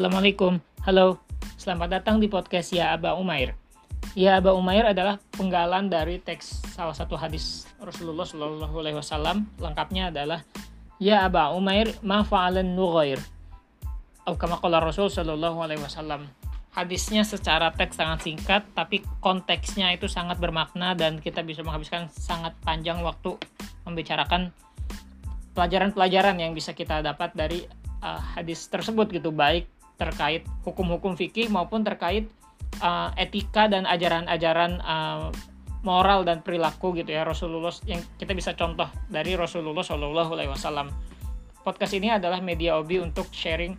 Assalamualaikum, halo, selamat datang di podcast Ya Aba Umair. Ya Aba Umair adalah penggalan dari teks salah satu hadis Rasulullah Shallallahu Alaihi Wasallam. Lengkapnya adalah Ya Aba Umair ma fa'alan nughair. Atau Rasul Shallallahu Alaihi Wasallam. Hadisnya secara teks sangat singkat, tapi konteksnya itu sangat bermakna dan kita bisa menghabiskan sangat panjang waktu membicarakan pelajaran-pelajaran yang bisa kita dapat dari uh, hadis tersebut gitu baik terkait hukum-hukum fikih maupun terkait uh, etika dan ajaran-ajaran uh, moral dan perilaku gitu ya Rasulullah yang kita bisa contoh dari Rasulullah Shallallahu Alaihi Wasallam. Podcast ini adalah media Obi untuk sharing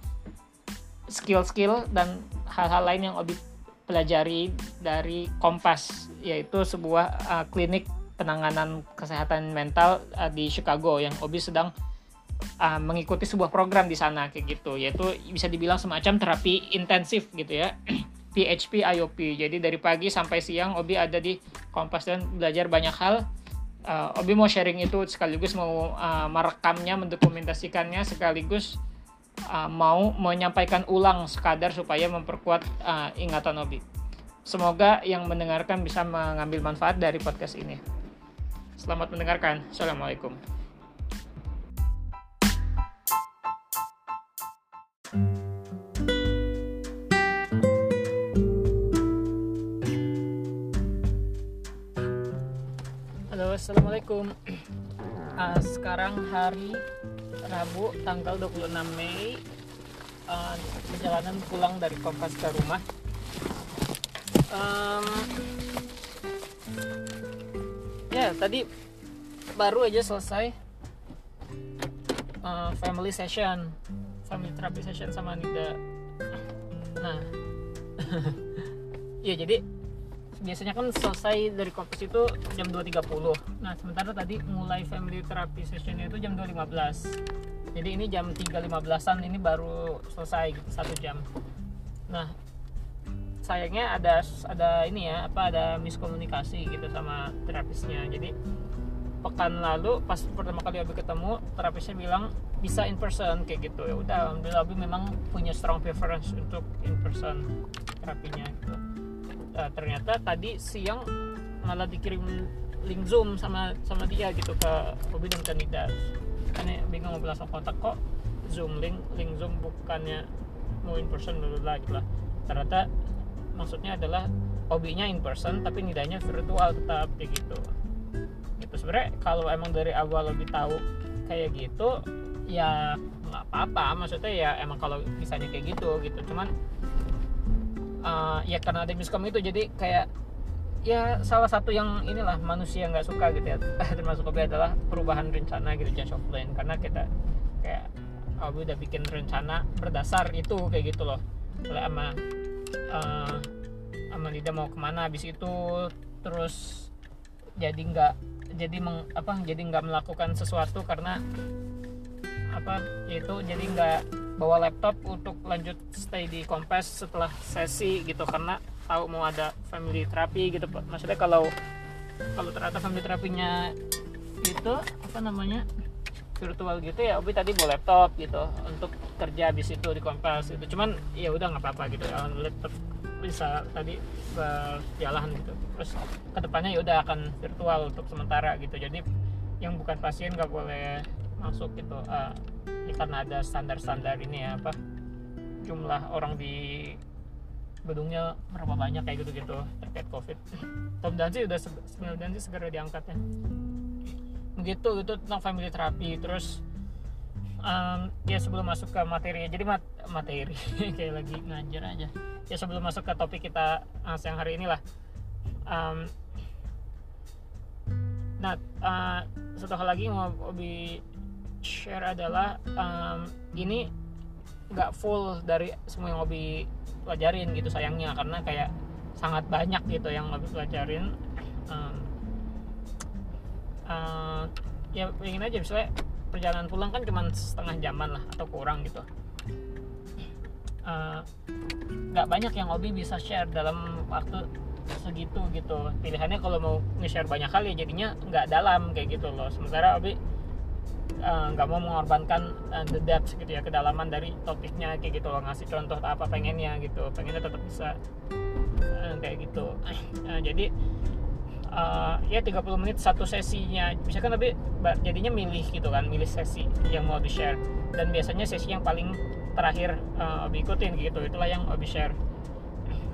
skill-skill dan hal-hal lain yang Obi pelajari dari Kompas yaitu sebuah uh, klinik penanganan kesehatan mental uh, di Chicago yang Obi sedang uh, mengikuti sebuah program di sana kayak gitu. Yaitu bisa dibilang semacam terapi intensif gitu ya. PHP IOP jadi dari pagi sampai siang Obi ada di Kompas dan belajar banyak hal. Uh, Obi mau sharing itu sekaligus mau uh, merekamnya mendokumentasikannya sekaligus uh, mau menyampaikan ulang sekadar supaya memperkuat uh, ingatan Obi. Semoga yang mendengarkan bisa mengambil manfaat dari podcast ini. Selamat mendengarkan. Assalamualaikum Assalamualaikum. Uh, Sekarang hari Rabu tanggal 26 Mei. Uh, pulang dari Kompas ke rumah. Um, Ya tadi baru aja selesai uh, Family session Family therapy session sama Nida. Nah. Ya jadi biasanya kan selesai dari kopis itu jam 2.30 nah sementara tadi mulai family therapy sessionnya itu jam 2.15 jadi ini jam 3.15an ini baru selesai gitu satu jam. Nah sayangnya ada ada ini ya apa ada miskomunikasi gitu sama terapisnya jadi pekan lalu pas pertama kali Abi ketemu terapisnya bilang bisa in person kayak gitu. Ya udah alhamdulillah Abi memang punya strong preference untuk in person terapinya gitu. Uh, ternyata tadi siang malah dikirim link zoom sama sama dia gitu ke Bobby dan Kanida karena bingung mau langsung kontak kok zoom link link zoom bukannya mau in person dulu lagi lah. Ternyata maksudnya adalah hobinya in person tapi nidanya virtual tetap kayak gitu gitu sebenarnya kalau emang dari awal lebih tahu kayak gitu ya nggak apa-apa. Maksudnya ya emang kalau misalnya kayak gitu gitu. Cuman uh, ya karena ada miskom itu jadi kayak ya salah satu yang inilah manusia nggak suka gitu ya. Termasuk kopi adalah perubahan rencana gitu change of plan. Karena kita kayak Abu udah bikin rencana berdasar itu kayak gitu loh. Oleh ama uh, ama Lida mau ke mana habis itu terus jadi nggak jadi meng, apa jadi nggak melakukan sesuatu karena apa itu jadi nggak bawa laptop untuk lanjut stay di Kompas setelah sesi gitu karena tahu mau ada family terapi gitu maksudnya kalau kalau ternyata family terapinya itu apa namanya virtual gitu ya Obi tadi bawa laptop gitu untuk kerja habis itu di Kompas itu cuman ya udah nggak apa-apa gitu ya laptop bisa tadi berjalan gitu. Terus ke depannya ya udah akan virtual untuk sementara gitu. Jadi yang bukan pasien nggak boleh masuk gitu. Uh, ya karena ada standar-standar ini ya apa jumlah orang di gedungnya berapa banyak kayak gitu-gitu terkait covid. Tom Danzi udah Tom Danzi segera diangkat ya begitu itu tentang family terapi terus um, ya sebelum masuk ke materi. Jadi mat materi. Kayak lagi ngajar aja. Ya sebelum masuk ke topik kita uh, siang hari inilah. Um, nah uh, satu hal lagi mau lebih share adalah um, ini nggak full dari semua yang hobi pelajarin gitu sayangnya. Karena kayak sangat banyak gitu yang hobi pelajarin. Um, uh, ya ingin aja misalnya perjalanan pulang kan cuma setengah jaman lah atau kurang gitu. Nggak uh, banyak yang hobi bisa share dalam waktu segitu gitu. Pilihannya kalau mau nge-share banyak kali ya jadinya nggak dalam kayak gitu loh. Sementara hobi eh, nggak mau mengorbankan uh, the depth gitu ya kedalaman dari topiknya kayak gitu loh. Ngasih contoh apa pengennya gitu. Pengennya tetap bisa uh, kayak gitu. Uh, jadi uh, ya 30 menit satu sesinya. Misalkan tapi jadinya milih gitu kan milih sesi yang mau di share dan biasanya sesi yang paling terakhir uh, Obi ikutin gitu itulah yang Obi share.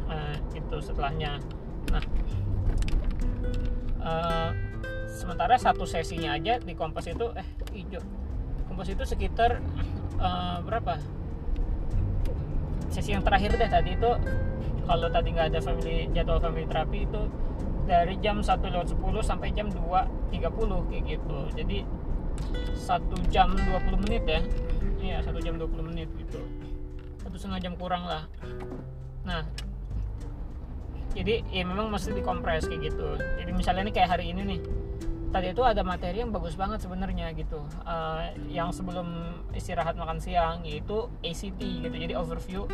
Uh, itu setelahnya. Nah uh, sementara satu sesinya aja di Kompas itu eh hijau. Kompas itu sekitar uh, berapa? Sesi yang terakhir deh tadi itu kalau tadi nggak ada family jadwal family terapi itu dari jam 1 lewat 10 sampai jam 2.30 kayak gitu. Jadi satu jam 20 menit ya. Iya satu jam 20 menit gitu. Satu setengah jam kurang lah. Nah jadi ya memang mesti dikompres kayak gitu. Jadi misalnya ini kayak hari ini nih tadi itu ada materi yang bagus banget sebenarnya gitu. Uh, yang sebelum istirahat makan siang yaitu ACT gitu. Jadi overview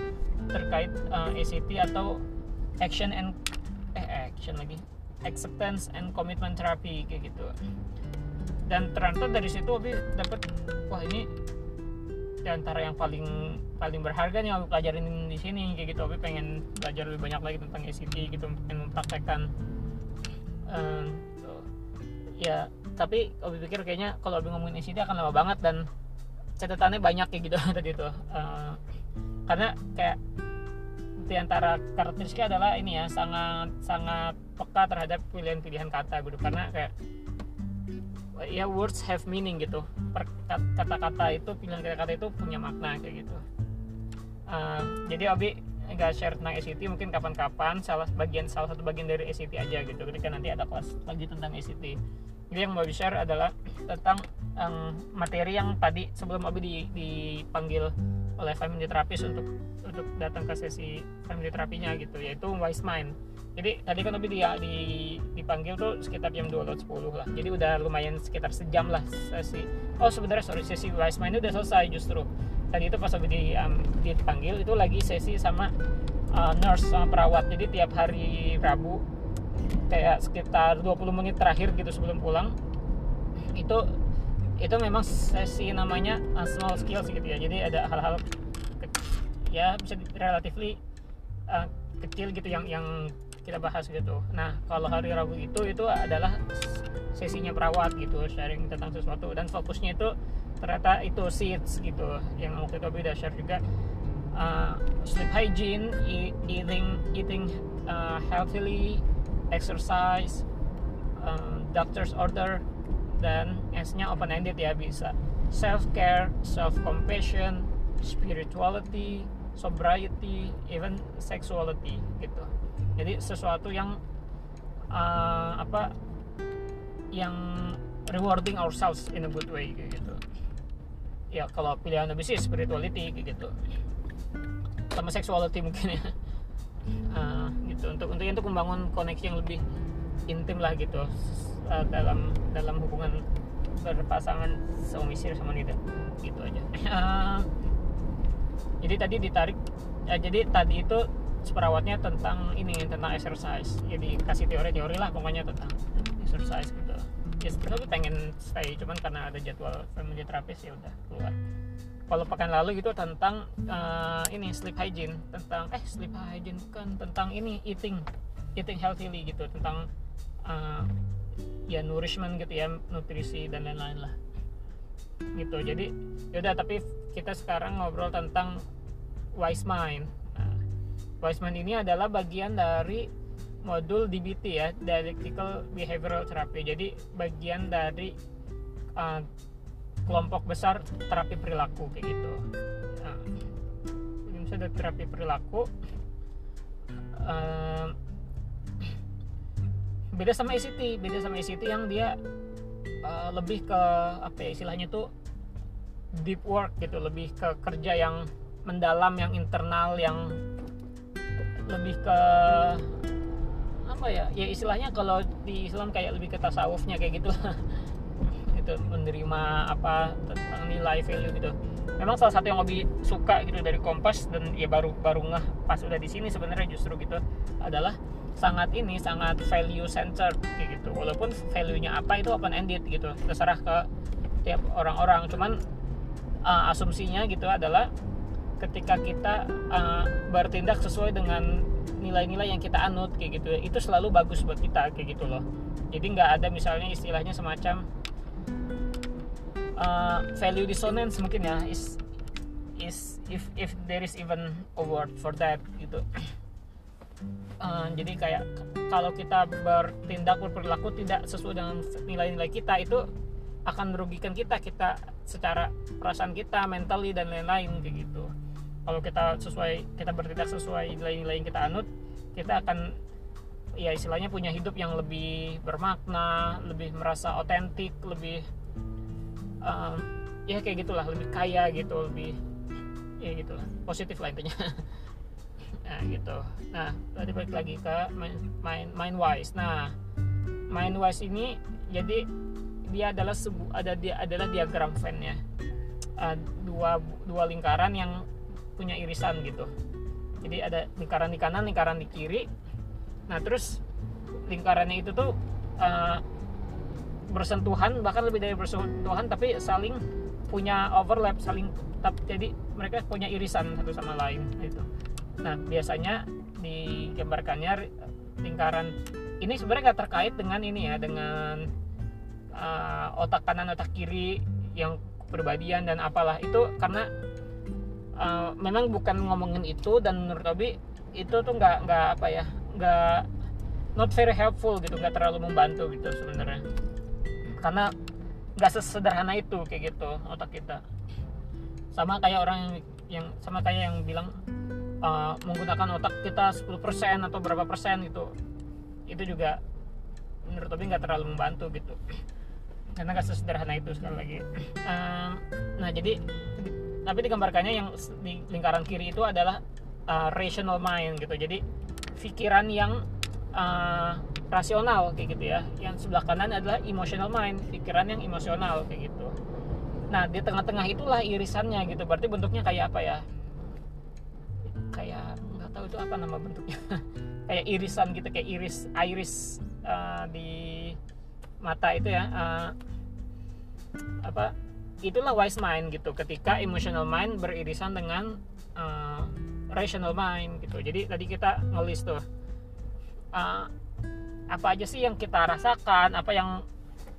terkait uh, eh, ACT atau action and eh action lagi acceptance and commitment therapy kayak gitu. Dan ternyata dari situ Obi dapat wah ini di antara yang paling paling berharga nih Obi pelajarin di sini kayak gitu. Obi pengen belajar lebih banyak lagi tentang ACT gitu pengen mempraktekkan uh, ya tapi Obi pikir kayaknya kalau Obi ngomongin ICD akan lama banget dan catatannya banyak kayak gitu tadi itu uh, karena kayak di antara karakteristiknya adalah ini ya sangat sangat peka terhadap pilihan-pilihan kata gitu. Karena kayak ya words have meaning gitu. Kata-kata itu pilihan kata-kata itu punya makna kayak gitu. Uh, jadi Obi nggak share tentang SCT mungkin kapan-kapan salah bagian salah satu bagian dari SCT aja gitu ketika nanti ada kelas lagi tentang SCT jadi yang mau share adalah tentang um, materi yang tadi sebelum Abi di, dipanggil oleh family therapist untuk untuk datang ke sesi family terapinya gitu yaitu wise mind. Jadi tadi kan Abi di, di, dipanggil tuh sekitar jam 2 10 lah. Jadi udah lumayan sekitar sejam lah sesi. Oh sebenarnya sorry sesi wise mind udah selesai justru tadi itu pas di, um, dipanggil itu lagi sesi sama uh, nurse sama perawat. Jadi tiap hari Rabu kayak sekitar 20 menit terakhir gitu sebelum pulang itu itu memang sesi namanya uh, small skills gitu ya. Jadi ada hal-hal ya bisa relatively uh, kecil gitu yang yang kita bahas gitu. Nah kalau hari Rabu itu itu adalah sesinya perawat gitu sharing tentang sesuatu. Dan fokusnya itu ternyata itu seeds gitu yang waktu itu udah share juga. Uh, sleep hygiene eating eating uh, healthily exercise uh, doctor's order dan S-nya open ended ya bisa. Self care self compassion spirituality sobriety even sexuality gitu jadi sesuatu yang uh, apa yang rewarding ourselves in a good way gitu. Ya kalau pilihan lebih sih spirituality gitu. Sama sexuality mungkin ya. Uh, gitu. Untuk untuk untuk membangun koneksi yang lebih intim lah gitu uh, dalam dalam hubungan berpasangan suami istri sama nida. Gitu aja. Uh, jadi tadi ditarik ya, jadi tadi itu seperawatnya tentang ini tentang exercise. Jadi kasih teori-teori lah pokoknya tentang exercise gitu. Ya sebenarnya pengen stay cuman karena ada jadwal family therapist ya udah keluar. Kalau pekan lalu gitu tentang uh, ini sleep hygiene tentang eh sleep hygiene bukan tentang ini eating eating healthily gitu tentang uh, ya nourishment gitu ya nutrisi dan lain-lain lah. Gitu jadi yaudah tapi kita sekarang ngobrol tentang wise mind mind ini adalah bagian dari modul DBT ya dialectical behavioral therapy. Jadi bagian dari uh, kelompok besar terapi perilaku kayak gitu. Nah, ini misalnya terapi perilaku. Uh, beda sama ICT beda sama ICT yang dia uh, lebih ke apa ya istilahnya tuh deep work gitu. Lebih ke kerja yang mendalam yang internal yang lebih ke apa ya ya istilahnya kalau di Islam kayak lebih ke tasawufnya kayak gitu. Gitu menerima apa tentang nilai value gitu. Memang salah satu yang lebih suka gitu dari Kompas dan ya baru baru ngeh pas udah di sini sebenarnya justru gitu adalah sangat ini sangat value centered kayak gitu. Walaupun value-nya apa itu open ended gitu terserah ke tiap orang-orang. Cuman uh, asumsinya gitu adalah ketika kita uh, bertindak sesuai dengan nilai-nilai yang kita anut kayak gitu itu selalu bagus buat kita kayak gitu loh. Jadi nggak ada misalnya istilahnya semacam uh, value dissonance mungkin ya. Is is if if there is even a word for that gitu. Uh, jadi kayak kalau kita bertindak berperilaku tidak sesuai dengan nilai-nilai kita itu akan merugikan kita kita secara perasaan kita mentally dan lain-lain kayak gitu kalau kita sesuai kita bertindak sesuai nilai-nilai yang kita anut kita akan ya istilahnya punya hidup yang lebih bermakna lebih merasa otentik lebih um, ya kayak gitulah lebih kaya gitu lebih ya gitulah positif lah intinya. Nah gitu. Nah tadi balik lagi ke main mind wise. Nah mind wise ini jadi dia adalah sebu ada dia adalah diagram Venn ya uh, dua dua lingkaran yang punya irisan gitu. Jadi ada lingkaran di kanan lingkaran di kiri. Nah terus lingkarannya itu tuh uh, bersentuhan bahkan lebih dari bersentuhan tapi saling punya overlap saling jadi mereka punya irisan satu sama lain itu nah biasanya digambarkannya lingkaran ini sebenarnya nggak terkait dengan ini ya dengan uh, otak kanan otak kiri yang kepribadian dan apalah. Itu karena uh, memang bukan ngomongin itu dan menurut Obi itu tuh nggak nggak apa ya nggak not very helpful gitu nggak terlalu membantu gitu sebenarnya. Karena nggak sesederhana itu kayak gitu otak kita. Sama kayak orang yang, yang sama kayak yang bilang uh, menggunakan otak kita 10% atau berapa persen gitu. Itu juga menurut Obi nggak terlalu membantu gitu. Karena nggak sesederhana itu sekali lagi. Um, nah jadi tapi digambarkannya yang di lingkaran kiri itu adalah uh, rational mind gitu. Jadi pikiran yang uh, rasional kayak gitu ya. Yang sebelah kanan adalah emotional mind pikiran yang emosional kayak gitu. Nah di tengah-tengah itulah irisannya gitu. Berarti bentuknya kayak apa ya? Kayak nggak tahu itu apa nama bentuknya. Kayak irisan gitu kayak iris iris uh, di mata itu ya. Uh, apa itulah wise mind gitu ketika emotional mind beririsan dengan uh, rational mind gitu. Jadi tadi kita ngelis tuh uh, apa aja sih yang kita rasakan apa yang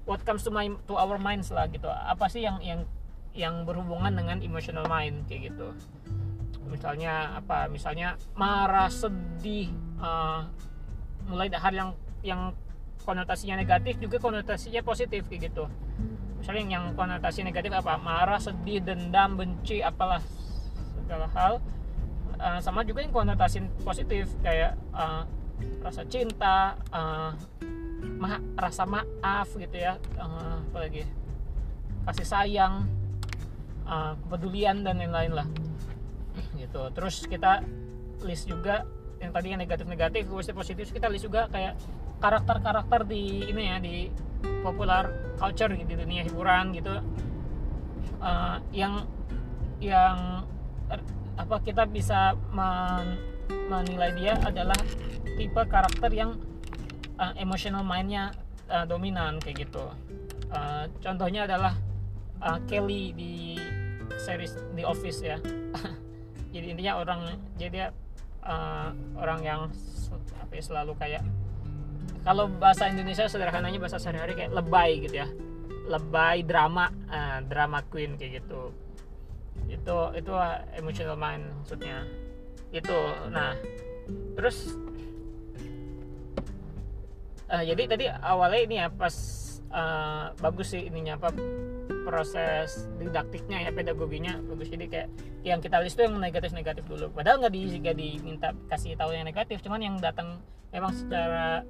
what comes to my to our minds lah gitu. Apa sih yang yang yang berhubungan dengan emotional mind kayak gitu. Misalnya apa? Misalnya marah sedih uh, mulai dari hal yang yang konotasinya negatif juga konotasinya positif kayak gitu misalnya yang konotasi negatif apa? Marah sedih dendam benci apalah segala hal. Uh, sama juga yang konotasi positif kayak uh, rasa cinta uh, ma rasa maaf gitu ya. Uh, apalagi kasih sayang uh, kepedulian dan lain-lain lah. Gitu. Terus kita list juga yang tadi yang negatif-negatif positif. Positif kita list juga kayak karakter-karakter di ini ya di popular culture gitu, di dunia hiburan gitu. Uh, yang yang er, apa kita bisa men, menilai dia adalah tipe karakter yang uh, emotional mindnya uh, dominan kayak gitu. Uh, contohnya adalah uh, Kelly di series The Office ya. Jadi intinya orang jadi uh, orang yang apa ya, selalu kayak kalau bahasa Indonesia sederhananya bahasa sehari-hari kayak lebay gitu ya. Lebay drama. Uh, drama queen kayak gitu. Itu itu emotional mind maksudnya. Itu nah. Terus uh, jadi tadi awalnya ini ya pas uh, bagus sih ininya apa proses didaktiknya ya pedagoginya bagus. Jadi kayak yang kita list tuh yang negatif negatif dulu. Padahal nggak di nggak diminta kasih tahu yang negatif cuman yang datang memang secara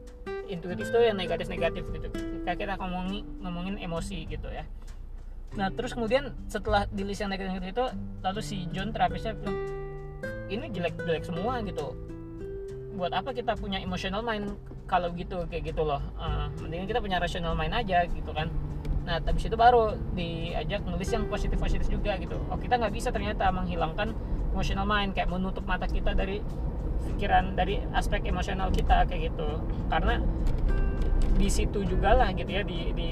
intuitif tuh yang negatif negatif gitu. Kayak kita ngomongin ngomongin emosi gitu ya. Nah terus kemudian setelah di list yang negatif itu lalu si John terapisnya bilang ini jelek jelek semua gitu. Buat apa kita punya emotional mind kalau gitu kayak gitu loh. Uh, mendingan kita punya rational mind aja gitu kan. Nah habis itu baru diajak nulis yang positif positif juga gitu. Oh kita nggak bisa ternyata menghilangkan emotional mind kayak menutup mata kita dari pikiran dari aspek emosional kita kayak gitu. Karena di situ juga lah gitu ya di di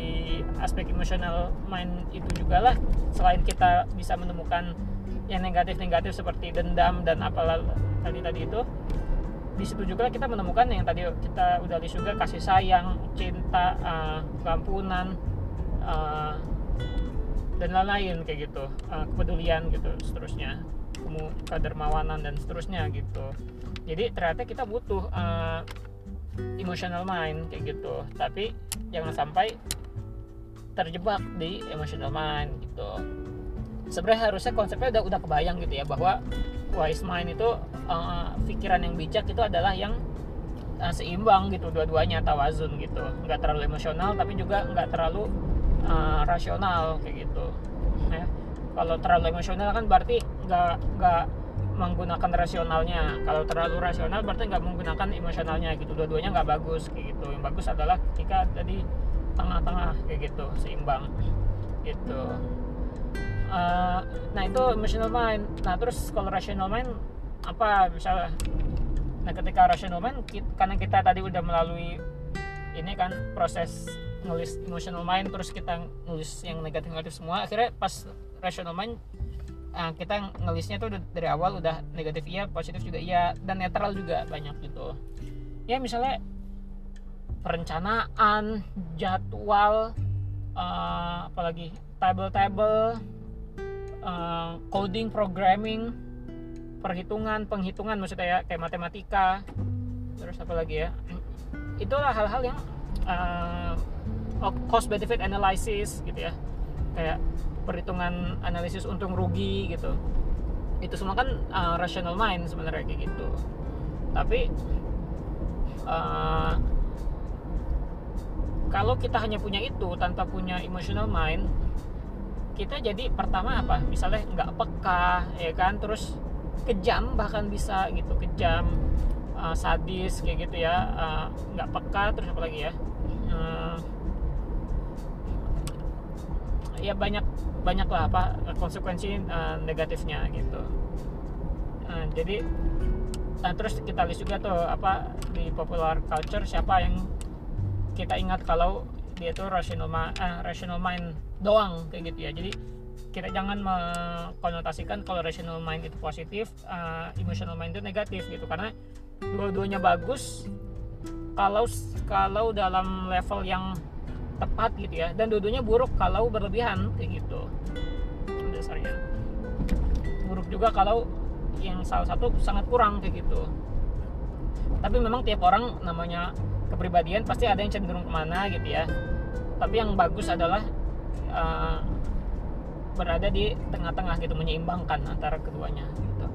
aspek emosional mind itu juga lah selain kita bisa menemukan yang negatif-negatif seperti dendam dan apalah tadi tadi itu di situ juga kita menemukan yang tadi kita udah list juga kasih sayang, cinta, uh, keampunan, uh, dan lain-lain kayak gitu, uh, kepedulian gitu, seterusnya, kedermawanan dan seterusnya gitu. Jadi ternyata kita butuh uh, emotional mind kayak gitu, tapi jangan sampai terjebak di emotional mind gitu. Sebenarnya harusnya konsepnya udah udah kebayang gitu ya bahwa wise mind itu uh, pikiran yang bijak itu adalah yang uh, seimbang gitu dua-duanya tawazun gitu. Nggak terlalu emosional tapi juga nggak terlalu uh, rasional kayak gitu. Ya kalau terlalu emosional kan berarti nggak nggak menggunakan rasionalnya. Kalau terlalu rasional berarti nggak menggunakan emosionalnya gitu. Dua-duanya nggak bagus kayak gitu. Yang bagus adalah ketika tadi tengah-tengah kayak gitu seimbang gitu uh, nah itu emotional mind. Nah terus kalau rational mind apa misalnya nah ketika rational mind kita, karena kita tadi udah melalui ini kan proses nulis emotional mind terus kita nulis yang negatif-negatif semua akhirnya pas rational mind uh, kita ngelisnya tuh dari awal udah negatif iya positif juga iya dan netral juga banyak gitu. Ya misalnya perencanaan jadwal uh, apalagi table-table uh, coding programming perhitungan penghitungan maksudnya ya kayak matematika. Terus apa lagi ya? Itulah hal-hal yang uh, cost benefit analysis gitu ya. Kayak perhitungan analisis untung rugi gitu. Itu semua kan uh, rational mind sebenarnya kayak gitu. Tapi uh, kalau kita hanya punya itu tanpa punya emotional mind kita jadi pertama apa? Misalnya nggak peka ya kan? Terus kejam bahkan bisa gitu kejam uh, sadis kayak gitu ya uh, nggak peka terus apa lagi ya? Uh, ya banyak banyak lah apa konsekuensi uh, negatifnya gitu. Uh, jadi uh, terus kita lihat juga tuh apa di popular culture siapa yang kita ingat kalau dia tuh rational uh, rational mind doang kayak gitu ya. Jadi kita jangan mengkonotasikan kalau rational mind itu positif uh, emotional mind itu negatif gitu. Karena dua-duanya bagus kalau kalau dalam level yang tepat gitu ya. Dan dua-duanya buruk kalau berlebihan kayak gitu. Dasarnya. Buruk juga kalau yang salah satu sangat kurang kayak gitu. Tapi memang tiap orang namanya kepribadian pasti ada yang cenderung ke mana gitu ya. Tapi yang bagus adalah uh, berada di tengah-tengah gitu menyeimbangkan antara keduanya gitu.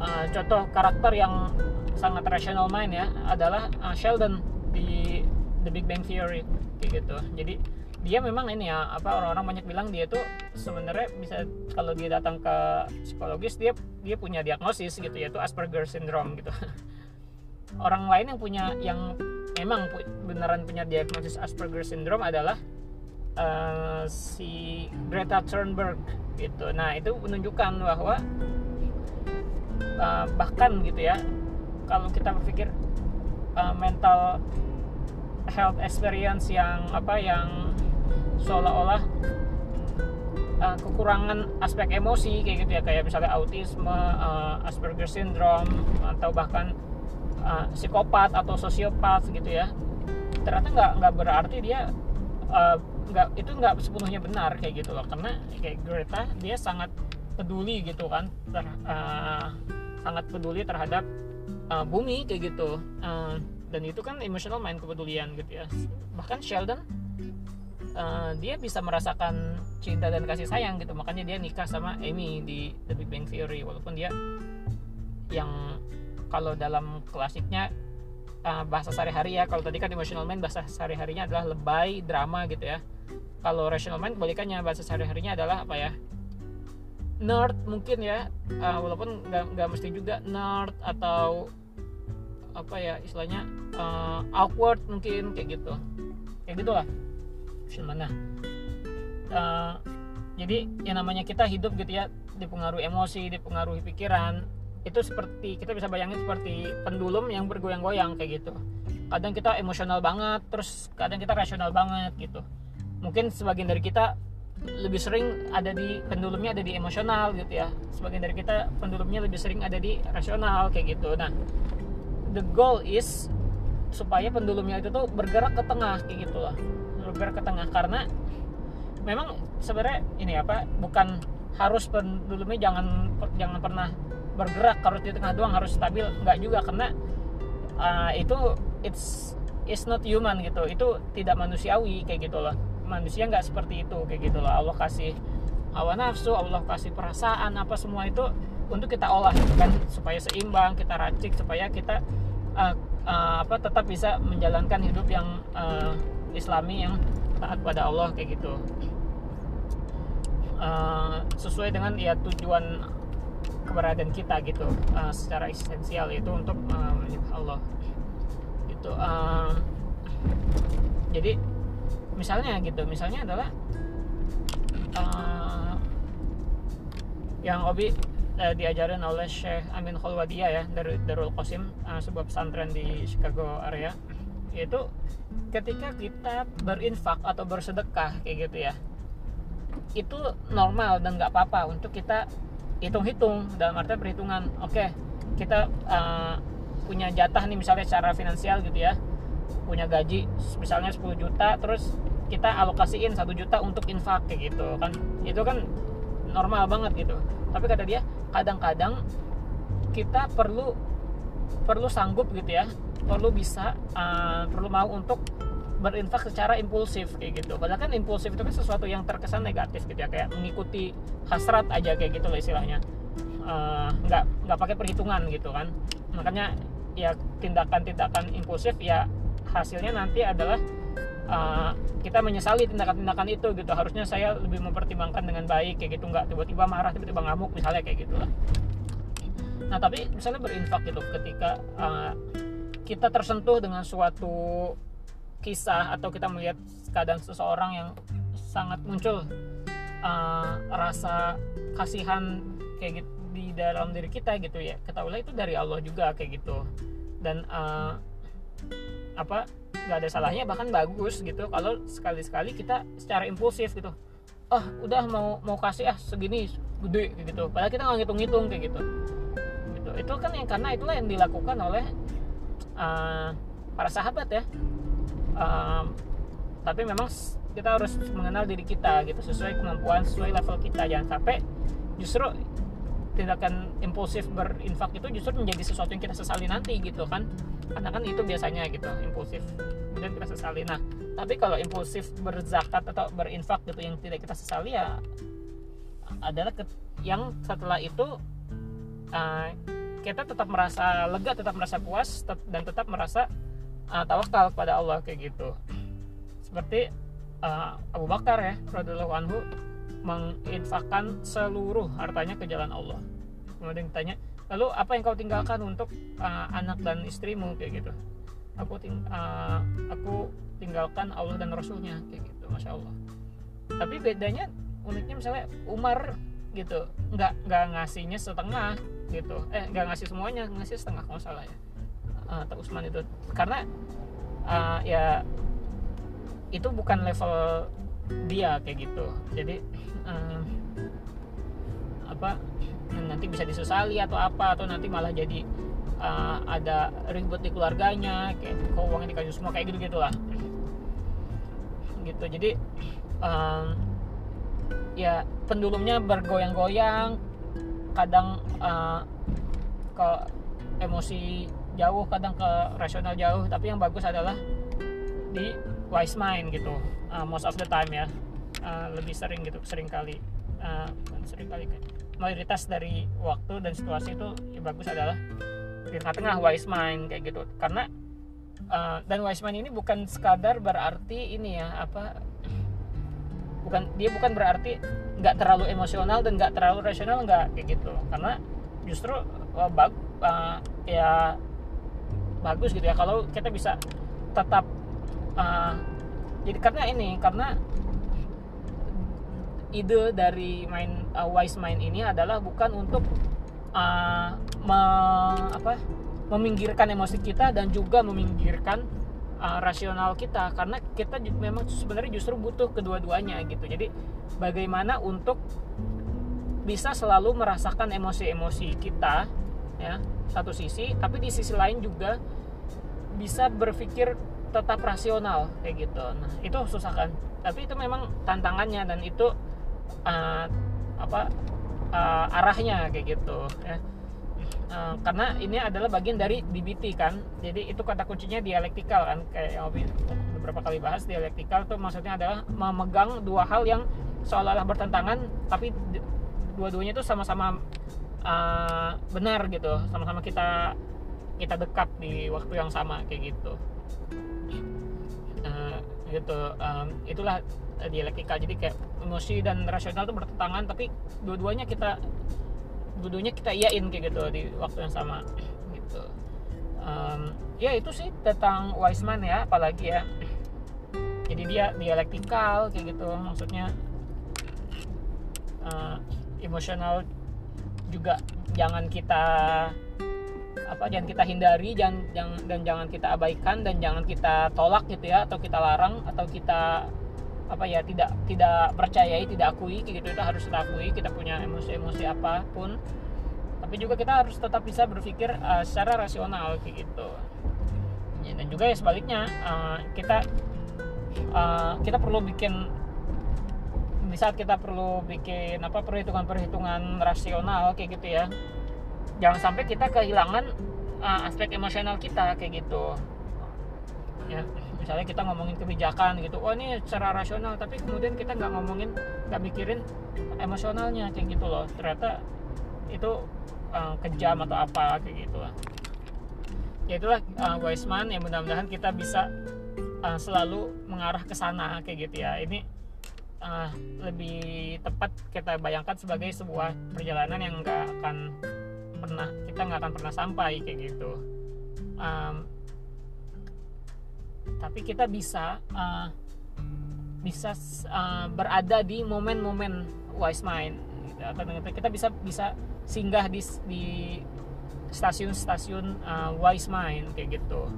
uh, contoh karakter yang sangat rational mind ya adalah uh, Sheldon di The Big Bang Theory kayak gitu. Jadi dia memang ini ya apa orang-orang banyak bilang dia tuh sebenarnya bisa kalau dia datang ke psikologis dia dia punya diagnosis gitu yaitu Asperger syndrome gitu orang lain yang punya yang memang beneran punya diagnosis Asperger syndrome adalah uh, si Greta Thunberg gitu. Nah itu menunjukkan bahwa uh, bahkan gitu ya kalau kita berpikir uh, mental health experience yang apa yang seolah-olah uh, kekurangan aspek emosi kayak gitu ya kayak misalnya autisme, uh, Asperger syndrome atau bahkan uh, psikopat atau sosiopat gitu ya. Ternyata nggak nggak berarti dia uh, nggak itu nggak sepenuhnya benar kayak gitu loh. Karena kayak Greta dia sangat peduli gitu kan ter, uh, sangat peduli terhadap uh, bumi kayak gitu. Uh, dan itu kan emotional mind kepedulian gitu ya. Bahkan Sheldon uh, dia bisa merasakan cinta dan kasih sayang gitu. Makanya dia nikah sama Amy di The Big Bang Theory walaupun dia yang kalau dalam klasiknya uh, bahasa sehari-hari ya. Kalau tadi kan emotional mind bahasa sehari-harinya adalah lebay drama gitu ya. Kalau rational mind kebalikannya bahasa sehari-harinya adalah apa ya? Nerd mungkin ya. Uh, walaupun nggak mesti juga nerd atau apa ya istilahnya uh, awkward mungkin kayak gitu. Kayak gitulah. Mana uh, jadi yang namanya kita hidup gitu ya dipengaruhi emosi dipengaruhi pikiran itu seperti kita bisa bayangin seperti pendulum yang bergoyang-goyang kayak gitu. Kadang kita emosional banget terus kadang kita rasional banget gitu. Mungkin sebagian dari kita lebih sering ada di pendulumnya ada di emosional gitu ya. Sebagian dari kita pendulumnya lebih sering ada di rasional kayak gitu. Nah the goal is supaya pendulumnya itu tuh bergerak ke tengah kayak gitu loh. Bergerak ke tengah karena memang sebenarnya ini apa bukan harus pendulumnya jangan jangan pernah bergerak harus di tengah doang harus stabil. Nggak juga karena uh, itu it's it's not human gitu. Itu tidak manusiawi kayak gitu loh. Manusia nggak seperti itu kayak gitu loh. Allah kasih hawa nafsu Allah kasih perasaan apa semua itu untuk kita olah kan? Supaya seimbang kita racik supaya kita uh, uh, apa tetap bisa menjalankan hidup yang uh, islami yang taat pada Allah kayak gitu. Uh, sesuai dengan ya tujuan keberadaan kita gitu uh, secara esensial itu untuk uh, Allah. Gitu uh, jadi misalnya gitu misalnya adalah uh, yang Obi uh, diajarin oleh Syekh Amin Khalwadiyah ya dari Darul Qasim uh, sebuah pesantren di Chicago area. Yaitu ketika kita berinfak atau bersedekah kayak gitu ya itu normal dan nggak apa-apa untuk kita hitung-hitung dalam arti perhitungan. Oke okay, kita uh, punya jatah nih misalnya secara finansial gitu ya. Punya gaji misalnya 10 juta terus kita alokasiin satu juta untuk infak kayak gitu kan. Itu kan normal banget gitu. Tapi kata dia kadang-kadang kita perlu perlu sanggup gitu ya. Perlu bisa uh, perlu mau untuk berinfak secara impulsif kayak gitu. Padahal kan impulsif itu kan sesuatu yang terkesan negatif gitu ya kayak mengikuti hasrat aja kayak gitu loh istilahnya. Uh, nggak nggak pakai perhitungan gitu kan. Makanya ya tindakan-tindakan impulsif ya hasilnya nanti adalah uh, kita menyesali tindakan-tindakan itu gitu. Harusnya saya lebih mempertimbangkan dengan baik kayak gitu. Nggak tiba-tiba marah tiba-tiba ngamuk misalnya kayak gitulah nah tapi misalnya berinfak gitu ketika uh, kita tersentuh dengan suatu kisah atau kita melihat keadaan seseorang yang sangat muncul uh, rasa kasihan kayak gitu di dalam diri kita gitu ya. Ketahuilah itu dari Allah juga kayak gitu. Dan uh, apa nggak ada salahnya bahkan bagus gitu. Kalau sekali-sekali kita secara impulsif gitu oh udah mau mau kasih ah segini gede gitu. Padahal kita nggak ngitung-ngitung kayak gitu. Gitu. Itu kan yang karena itulah yang dilakukan oleh uh, para sahabat ya um, tapi memang kita harus mengenal diri kita gitu sesuai kemampuan sesuai level kita. Jangan sampai justru tindakan impulsif berinfak itu justru menjadi sesuatu yang kita sesali nanti gitu kan. Karena kan itu biasanya gitu impulsif kemudian kita sesali. Nah tapi kalau impulsif berzakat atau berinfak gitu yang tidak kita sesali ya adalah yang setelah itu uh, kita tetap merasa lega tetap merasa puas dan tetap merasa uh, tawakal kepada Allah kayak gitu. Seperti uh, Abu Bakar ya radhiyallahu anhu menginfakkan seluruh hartanya ke jalan Allah. Kemudian ditanya lalu apa yang kau tinggalkan untuk uh, anak dan istrimu? kayak gitu. Aku ting uh, aku tinggalkan Allah dan Rasulnya kayak gitu masya Allah. Tapi bedanya uniknya misalnya Umar gitu nggak nggak ngasihnya setengah gitu. Eh nggak ngasih semuanya ngasih setengah kalau salah ya uh, atau Usman itu. Karena uh, ya itu bukan level dia kayak gitu. Jadi uh, apa nanti bisa disesali atau apa atau nanti malah jadi uh, ada ribut di keluarganya kayak kok uangnya dikasih semua kayak gitu gitulah gitu. Jadi um, ya pendulumnya bergoyang-goyang. Kadang uh, ke emosi jauh kadang ke rasional jauh tapi yang bagus adalah di wise mind gitu. Uh, most of the time ya. Uh, lebih sering gitu sering kali. Uh, sering kali mayoritas dari waktu dan situasi itu yang bagus adalah di tengah-tengah wise mind kayak gitu. Karena uh, dan wise mind ini bukan sekadar berarti ini ya apa bukan dia bukan berarti nggak terlalu emosional dan nggak terlalu rasional nggak kayak gitu. Karena justru uh, bag, uh, ya bagus gitu ya. Kalau kita bisa tetap uh, jadi karena ini karena ide dari main uh, wise mind ini adalah bukan untuk uh, me, apa meminggirkan emosi kita dan juga meminggirkan uh, rasional kita. Karena kita memang sebenarnya justru butuh kedua-duanya gitu. Jadi bagaimana untuk bisa selalu merasakan emosi-emosi kita ya satu sisi. Tapi di sisi lain juga bisa berpikir tetap rasional kayak gitu. Nah itu susah kan? Tapi itu memang tantangannya dan itu uh, apa uh, arahnya kayak gitu ya. Uh, karena ini adalah bagian dari DBT kan? Jadi itu kata kuncinya dialektikal kan? Kayak yang beberapa kali bahas dialektikal itu maksudnya adalah memegang dua hal yang seolah-olah bertentangan tapi dua-duanya itu sama-sama uh, benar gitu. Sama-sama kita kita dekat di waktu yang sama kayak gitu. Uh, gitu. Um, itulah dialektika. Jadi kayak emosi dan rasional itu bertentangan tapi dua-duanya kita dua-duanya kita iyain kayak gitu di waktu yang sama. Gitu. Um, ya itu sih tentang Wiseman ya apalagi ya. Jadi dia dialektikal kayak gitu. Maksudnya uh, emosional juga jangan kita apa jangan kita hindari jangan, jangan dan jangan kita abaikan dan jangan kita tolak gitu ya atau kita larang atau kita apa ya tidak tidak percayai tidak akui gitu itu harus kita akui kita punya emosi-emosi apa pun. Tapi juga kita harus tetap bisa berpikir uh, secara rasional gitu. Ya, dan juga ya sebaliknya uh, kita uh, kita perlu bikin di saat kita perlu bikin apa perhitungan-perhitungan rasional kayak gitu ya. Jangan sampai kita kehilangan uh, aspek emosional kita kayak gitu. Ya misalnya kita ngomongin kebijakan gitu oh ini secara rasional tapi kemudian kita nggak ngomongin nggak mikirin emosionalnya kayak gitu loh. Ternyata itu uh, kejam atau apa kayak gitu. Lah ya itulah uh, Wiseman yang mudah-mudahan kita bisa uh, selalu mengarah ke sana kayak gitu ya. Ini uh, lebih tepat kita bayangkan sebagai sebuah perjalanan yang nggak akan pernah kita nggak akan pernah sampai kayak gitu um, tapi kita bisa uh, bisa uh, berada di momen-momen wise mind gitu. kita bisa bisa singgah di di stasiun-stasiun uh, wise mind kayak gitu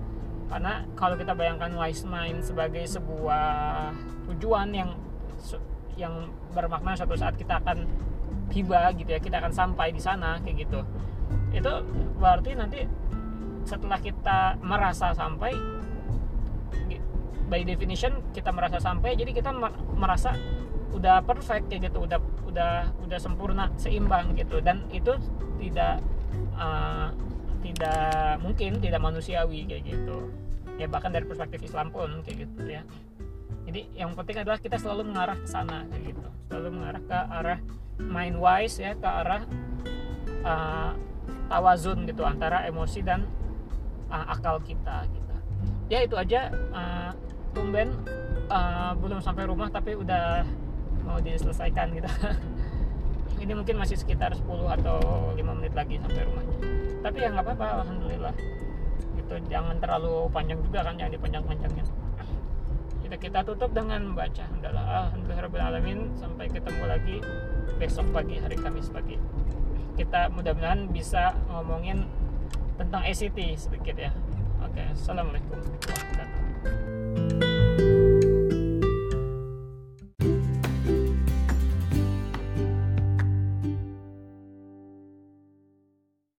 karena kalau kita bayangkan wise mind sebagai sebuah tujuan yang yang bermakna suatu saat kita akan tiba gitu ya kita akan sampai di sana kayak gitu. Itu berarti nanti setelah kita merasa sampai by definition kita merasa sampai jadi kita merasa udah perfect kayak gitu udah udah udah sempurna seimbang gitu. Dan itu tidak uh, tidak mungkin tidak manusiawi kayak gitu. Ya bahkan dari perspektif Islam pun kayak gitu ya jadi yang penting adalah kita selalu mengarah ke sana gitu. Selalu mengarah ke arah mind wise ya ke arah uh, tawazun gitu antara emosi dan uh, akal kita gitu. Ya itu aja uh, tumben uh, belum sampai rumah tapi udah mau diselesaikan gitu. Ini mungkin masih sekitar 10 atau 5 menit lagi sampai rumahnya. Tapi ya nggak apa-apa alhamdulillah. Gitu jangan terlalu panjang juga kan jangan dipanjang-panjangin kita kita tutup dengan membaca. Alhamdulillah. Sampai ketemu lagi besok pagi hari Kamis pagi. Kita mudah-mudahan bisa ngomongin tentang ACT sedikit ya. Oke assalamualaikum warahmatullahi wabarakatuh